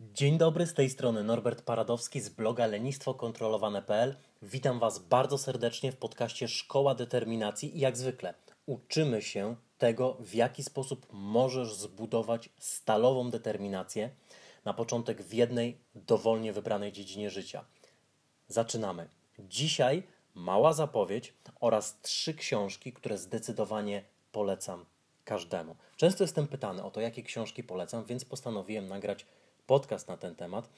Dzień dobry, z tej strony Norbert Paradowski z bloga lenistwokontrolowane.pl. Witam Was bardzo serdecznie w podcaście Szkoła Determinacji i jak zwykle uczymy się tego, w jaki sposób możesz zbudować stalową determinację na początek w jednej dowolnie wybranej dziedzinie życia. Zaczynamy. Dzisiaj mała zapowiedź oraz trzy książki, które zdecydowanie polecam każdemu. Często jestem pytany o to, jakie książki polecam, więc postanowiłem nagrać podcast na ten temat.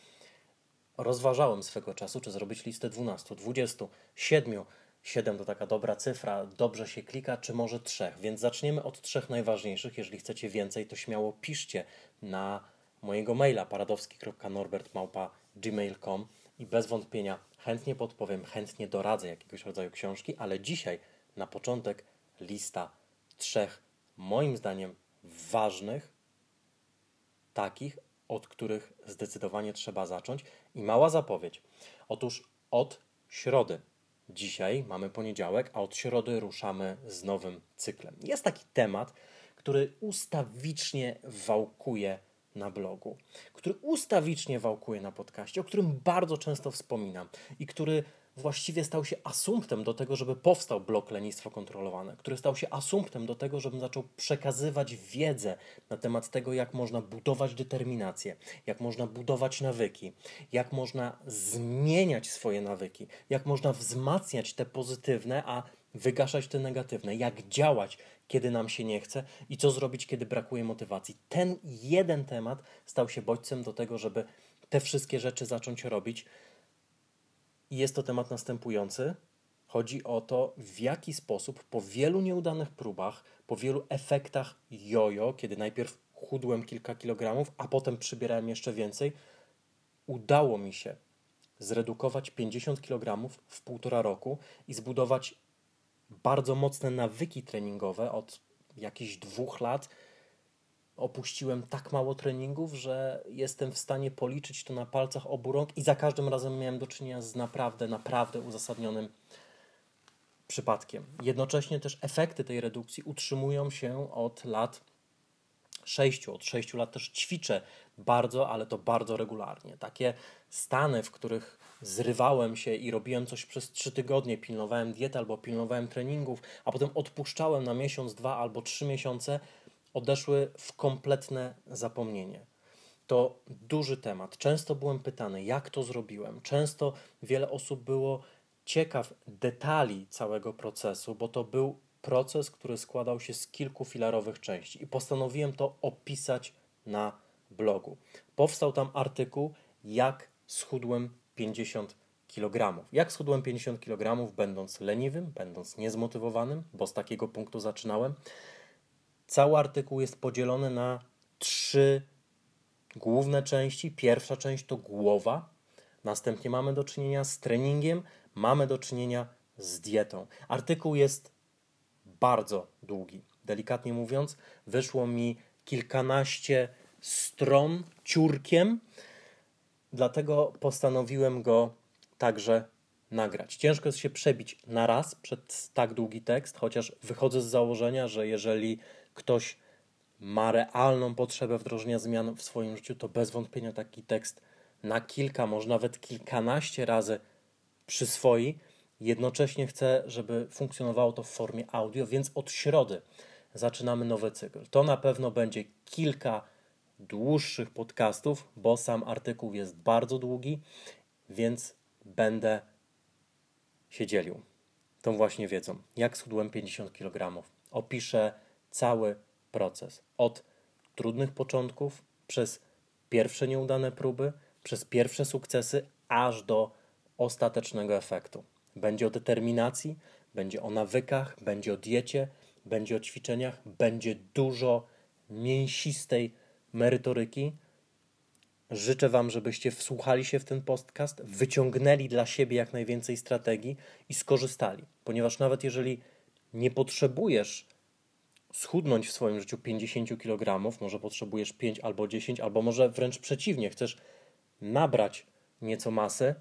Rozważałem swego czasu, czy zrobić listę 12, 20, 7. 7 to taka dobra cyfra, dobrze się klika, czy może trzech. Więc zaczniemy od trzech najważniejszych. Jeżeli chcecie więcej, to śmiało piszcie na mojego maila paradowski.norbert.gmail.com i bez wątpienia chętnie podpowiem, chętnie doradzę jakiegoś rodzaju książki, ale dzisiaj na początek lista trzech, moim zdaniem, ważnych, takich, od których zdecydowanie trzeba zacząć. I mała zapowiedź. Otóż od środy. Dzisiaj mamy poniedziałek, a od środy ruszamy z nowym cyklem. Jest taki temat, który ustawicznie wałkuje na blogu, który ustawicznie wałkuje na podcaście, o którym bardzo często wspominam i który właściwie stał się asumptem do tego, żeby powstał blok Lenistwo Kontrolowane, który stał się asumptem do tego, żebym zaczął przekazywać wiedzę na temat tego, jak można budować determinację, jak można budować nawyki, jak można zmieniać swoje nawyki, jak można wzmacniać te pozytywne, a wygaszać te negatywne, jak działać, kiedy nam się nie chce i co zrobić, kiedy brakuje motywacji. Ten jeden temat stał się bodźcem do tego, żeby te wszystkie rzeczy zacząć robić. I jest to temat następujący. Chodzi o to, w jaki sposób po wielu nieudanych próbach, po wielu efektach jojo, kiedy najpierw chudłem kilka kilogramów, a potem przybierałem jeszcze więcej, udało mi się zredukować 50 kg w półtora roku i zbudować bardzo mocne nawyki treningowe od jakichś dwóch lat. Opuściłem tak mało treningów, że jestem w stanie policzyć to na palcach obu rąk i za każdym razem miałem do czynienia z naprawdę, naprawdę uzasadnionym przypadkiem. Jednocześnie też efekty tej redukcji utrzymują się od lat sześciu. Od sześciu lat też ćwiczę bardzo, ale to bardzo regularnie. Takie stany, w których zrywałem się i robiłem coś przez trzy tygodnie, pilnowałem diety albo pilnowałem treningów, a potem odpuszczałem na miesiąc, dwa albo trzy miesiące, odeszły w kompletne zapomnienie. To duży temat. Często byłem pytany, jak to zrobiłem. Często wiele osób było ciekaw detali całego procesu, bo to był proces, który składał się z kilku filarowych części i postanowiłem to opisać na blogu. Powstał tam artykuł, jak schudłem 50 kg. Jak schudłem 50 kg, będąc leniwym, będąc niezmotywowanym, bo z takiego punktu zaczynałem. Cały artykuł jest podzielony na trzy główne części. Pierwsza część to głowa, następnie mamy do czynienia z treningiem, mamy do czynienia z dietą. Artykuł jest bardzo długi. Delikatnie mówiąc, wyszło mi kilkanaście stron ciurkiem dlatego postanowiłem go także nagrać. Ciężko jest się przebić na raz przed tak długi tekst, chociaż wychodzę z założenia, że jeżeli ktoś ma realną potrzebę wdrożenia zmian w swoim życiu, to bez wątpienia taki tekst na kilka, może nawet kilkanaście razy przyswoi. Jednocześnie chcę, żeby funkcjonowało to w formie audio, więc od środy zaczynamy nowy cykl. To na pewno będzie kilka dłuższych podcastów, bo sam artykuł jest bardzo długi, więc będę się dzielił tą właśnie wiedzą. Jak schudłem 50 kg? Opiszę cały proces. Od trudnych początków, przez pierwsze nieudane próby, przez pierwsze sukcesy, aż do ostatecznego efektu. Będzie o determinacji, będzie o nawykach, będzie o diecie, będzie o ćwiczeniach, będzie dużo mięsistej merytoryki. Życzę Wam, żebyście wsłuchali się w ten podcast, wyciągnęli dla siebie jak najwięcej strategii i skorzystali, ponieważ nawet jeżeli nie potrzebujesz schudnąć w swoim życiu 50 kg, może potrzebujesz 5 albo 10, albo może wręcz przeciwnie, chcesz nabrać nieco masy,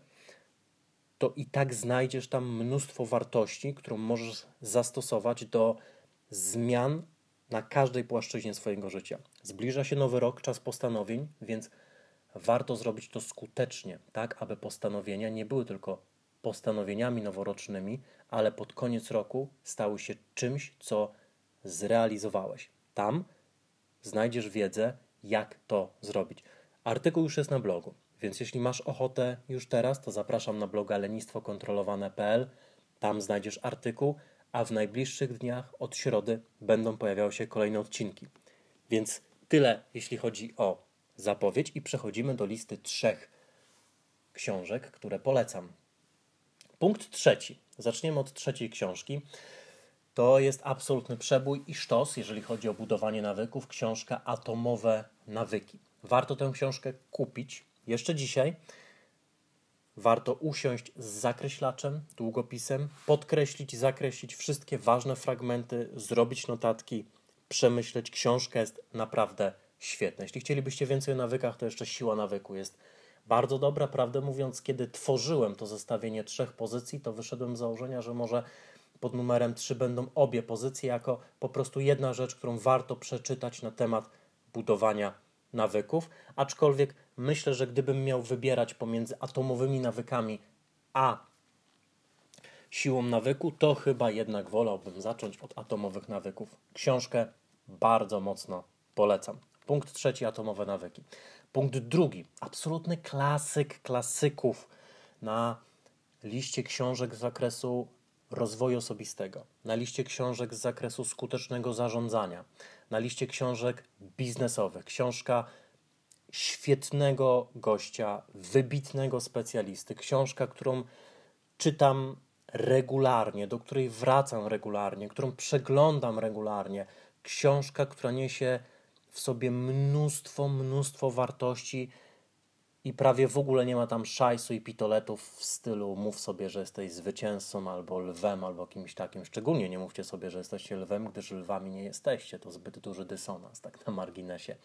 to i tak znajdziesz tam mnóstwo wartości, którą możesz zastosować do zmian na każdej płaszczyźnie swojego życia. Zbliża się nowy rok, czas postanowień, więc warto zrobić to skutecznie, tak aby postanowienia nie były tylko postanowieniami noworocznymi, ale pod koniec roku stały się czymś, co zrealizowałeś. Tam znajdziesz wiedzę, jak to zrobić. Artykuł już jest na blogu, więc jeśli masz ochotę już teraz, to zapraszam na bloga lenistwokontrolowane.pl. Tam znajdziesz artykuł, a w najbliższych dniach od środy będą pojawiały się kolejne odcinki. Więc tyle, jeśli chodzi o zapowiedź, i przechodzimy do listy trzech książek, które polecam. Punkt trzeci. Zaczniemy od trzeciej książki. To jest absolutny przebój i sztos, jeżeli chodzi o budowanie nawyków. Książka Atomowe Nawyki. Warto tę książkę kupić jeszcze dzisiaj. Warto usiąść z zakreślaczem, długopisem, podkreślić, zakreślić wszystkie ważne fragmenty, zrobić notatki, przemyśleć. Książka jest naprawdę świetna. Jeśli chcielibyście więcej o nawykach, to jeszcze siła nawyku jest bardzo dobra. Prawdę mówiąc, kiedy tworzyłem to zestawienie trzech pozycji, to wyszedłem z założenia, że może pod numerem 3 będą obie pozycje jako po prostu jedna rzecz, którą warto przeczytać na temat budowania nawyków. Aczkolwiek myślę, że gdybym miał wybierać pomiędzy atomowymi nawykami a siłą nawyku, to chyba jednak wolałbym zacząć od atomowych nawyków. Książkę bardzo mocno polecam. Punkt trzeci atomowe nawyki. Punkt drugi, absolutny klasyk klasyków na liście książek z zakresu rozwoju osobistego, na liście książek z zakresu skutecznego zarządzania, na liście książek biznesowych. Książka świetnego gościa, wybitnego specjalisty, książka, którą czytam regularnie, do której wracam regularnie, którą przeglądam regularnie. Książka, która niesie w sobie mnóstwo, mnóstwo wartości i prawie w ogóle nie ma tam szajsu i pitoletów w stylu mów sobie, że jesteś zwycięzcą albo lwem, albo kimś takim. Szczególnie nie mówcie sobie, że jesteście lwem, gdyż lwami nie jesteście. To zbyt duży dysonans, tak na marginesie.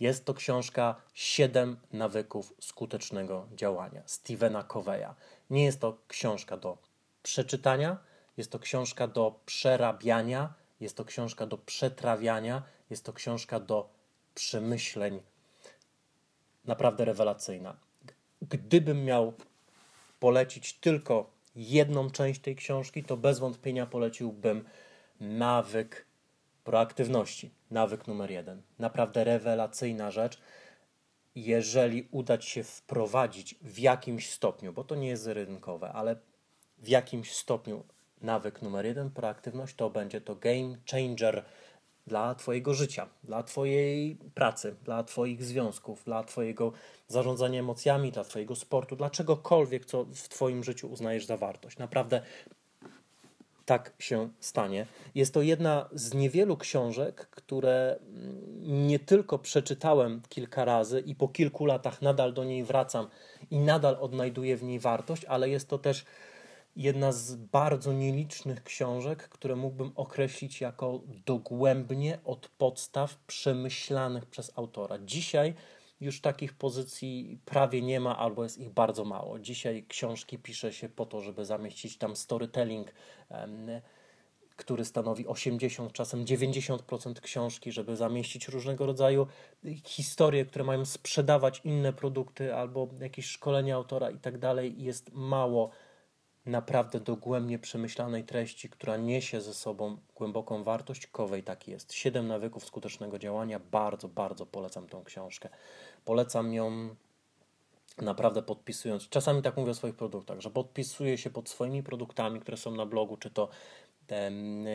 Jest to książka Siedem nawyków skutecznego działania Stevena Coveya. Nie jest to książka do przeczytania, jest to książka do przerabiania, jest to książka do przetrawiania, jest to książka do przemyśleń. Naprawdę rewelacyjna. Gdybym miał polecić tylko jedną część tej książki, to bez wątpienia poleciłbym nawyk proaktywności. Nawyk numer jeden. Naprawdę rewelacyjna rzecz. Jeżeli uda się wprowadzić w jakimś stopniu, bo to nie jest rynkowe, ale w jakimś stopniu nawyk numer jeden, proaktywność, to będzie to game changer dla Twojego życia, dla Twojej pracy, dla Twoich związków, dla Twojego zarządzania emocjami, dla Twojego sportu, dla czegokolwiek, co w Twoim życiu uznajesz za wartość. Naprawdę tak się stanie. Jest to jedna z niewielu książek, które nie tylko przeczytałem kilka razy i po kilku latach nadal do niej wracam i nadal odnajduję w niej wartość, ale jest to też jedna z bardzo nielicznych książek, które mógłbym określić jako dogłębnie od podstaw przemyślanych przez autora. Dzisiaj już takich pozycji prawie nie ma albo jest ich bardzo mało. Dzisiaj książki pisze się po to, żeby zamieścić tam storytelling, który stanowi 80, czasem 90% książki, żeby zamieścić różnego rodzaju historie, które mają sprzedawać inne produkty albo jakieś szkolenia autora i tak dalej. Jest mało naprawdę dogłębnie przemyślanej treści, która niesie ze sobą głęboką wartość. Kowej tak jest. Siedem nawyków skutecznego działania. Bardzo, bardzo polecam tą książkę. Polecam ją naprawdę podpisując. Czasami tak mówię o swoich produktach, że podpisuję się pod swoimi produktami, które są na blogu, czy to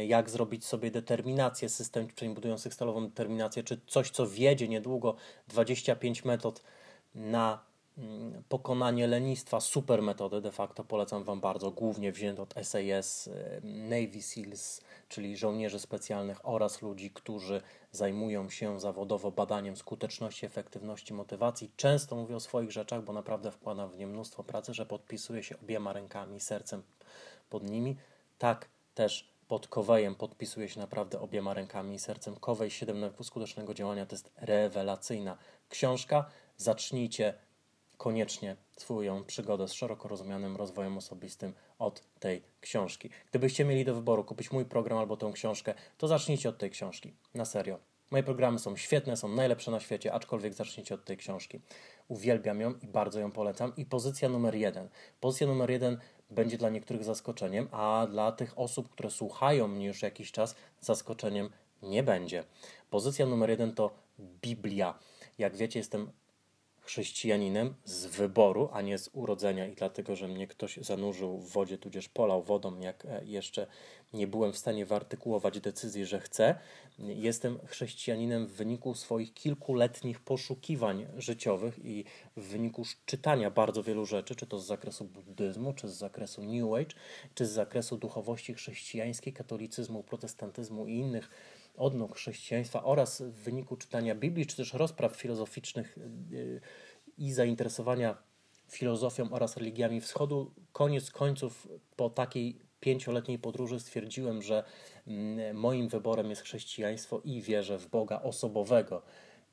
jak zrobić sobie determinację, system czyli budujących stalową determinację, czy coś, co wiedzie niedługo 25 metod na pokonanie lenistwa, super metody de facto polecam Wam bardzo, głównie wzięte od SAS, y, Navy SEALs, czyli żołnierzy specjalnych oraz ludzi, którzy zajmują się zawodowo badaniem skuteczności, efektywności, motywacji. Często mówię o swoich rzeczach, bo naprawdę wkładam w nie mnóstwo pracy, że podpisuję się obiema rękami, sercem pod nimi. Tak też pod Kowejem podpisuję się naprawdę obiema rękami i sercem. Kowej 7 nawyków skutecznego działania to jest rewelacyjna książka. Zacznijcie koniecznie swoją przygodę z szeroko rozumianym rozwojem osobistym od tej książki. Gdybyście mieli do wyboru kupić mój program albo tą książkę, to zacznijcie od tej książki. Na serio. Moje programy są świetne, są najlepsze na świecie, aczkolwiek zacznijcie od tej książki. Uwielbiam ją i bardzo ją polecam. I pozycja numer jeden. Pozycja numer jeden będzie dla niektórych zaskoczeniem, a dla tych osób, które słuchają mnie już jakiś czas, zaskoczeniem nie będzie. Pozycja numer jeden to Biblia. Jak wiecie, jestem chrześcijaninem z wyboru, a nie z urodzenia i dlatego, że mnie ktoś zanurzył w wodzie, tudzież polał wodą, jak e, jeszcze nie byłem w stanie wyartykułować decyzji, że chcę. Jestem chrześcijaninem w wyniku swoich kilkuletnich poszukiwań życiowych i w wyniku czytania bardzo wielu rzeczy, czy to z zakresu buddyzmu, czy z zakresu New Age, czy z zakresu duchowości chrześcijańskiej, katolicyzmu, protestantyzmu i innych odnóg chrześcijaństwa oraz w wyniku czytania Biblii, czy też rozpraw filozoficznych yy, i zainteresowania filozofią oraz religiami wschodu, koniec końców po takiej pięcioletniej podróży stwierdziłem, że mm, moim wyborem jest chrześcijaństwo i wierzę w Boga osobowego,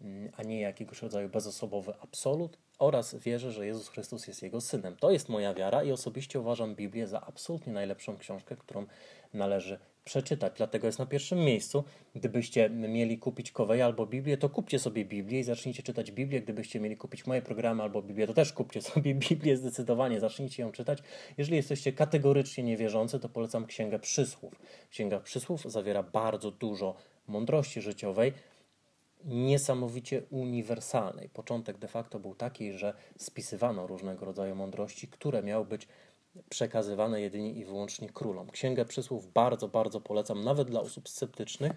mm, a nie jakiegoś rodzaju bezosobowy absolut oraz wierzę, że Jezus Chrystus jest Jego Synem. To jest moja wiara i osobiście uważam Biblię za absolutnie najlepszą książkę, którą należy przeczytać. Dlatego jest na pierwszym miejscu. Gdybyście mieli kupić Kowej albo Biblię, to kupcie sobie Biblię i zacznijcie czytać Biblię. Gdybyście mieli kupić moje programy albo Biblię, to też kupcie sobie Biblię zdecydowanie, zacznijcie ją czytać. Jeżeli jesteście kategorycznie niewierzący, to polecam Księgę Przysłów. Księga Przysłów zawiera bardzo dużo mądrości życiowej, niesamowicie uniwersalnej. Początek de facto był taki, że spisywano różnego rodzaju mądrości, które miały być przekazywane jedynie i wyłącznie królom. Księgę Przysłów bardzo, bardzo polecam, nawet dla osób sceptycznych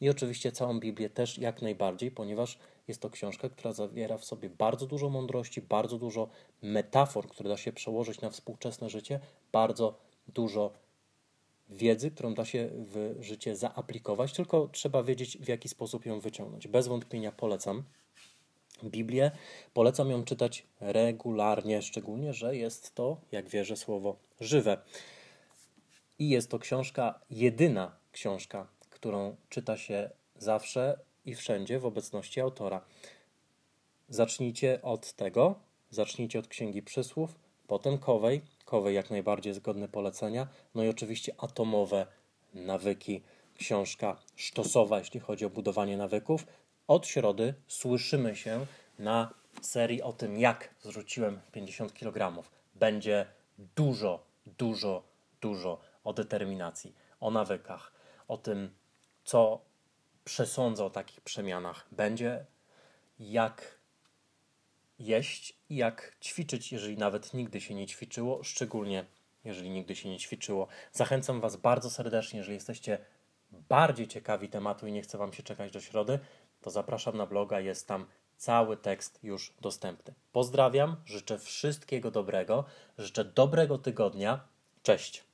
i oczywiście całą Biblię też jak najbardziej, ponieważ jest to książka, która zawiera w sobie bardzo dużo mądrości, bardzo dużo metafor, które da się przełożyć na współczesne życie, bardzo dużo wiedzy, którą da się w życie zaaplikować, tylko trzeba wiedzieć, w jaki sposób ją wyciągnąć. Bez wątpienia polecam. Biblię. Polecam ją czytać regularnie, szczególnie, że jest to, jak wierzę, słowo żywe. I jest to książka, jedyna książka, którą czyta się zawsze i wszędzie w obecności autora. Zacznijcie od tego, zacznijcie od Księgi Przysłów, potem Kowej, Kowej jak najbardziej zgodne polecenia, no i oczywiście atomowe nawyki, książka sztosowa, jeśli chodzi o budowanie nawyków, od środy słyszymy się na serii o tym, jak zrzuciłem 50 kg. Będzie dużo, dużo, dużo o determinacji, o nawykach, o tym, co przesądza o takich przemianach. Będzie jak jeść i jak ćwiczyć, jeżeli nawet nigdy się nie ćwiczyło, szczególnie jeżeli nigdy się nie ćwiczyło. Zachęcam Was bardzo serdecznie, jeżeli jesteście bardziej ciekawi tematu i nie chce Wam się czekać do środy, to zapraszam na bloga, jest tam cały tekst już dostępny. Pozdrawiam, życzę wszystkiego dobrego, życzę dobrego tygodnia. Cześć.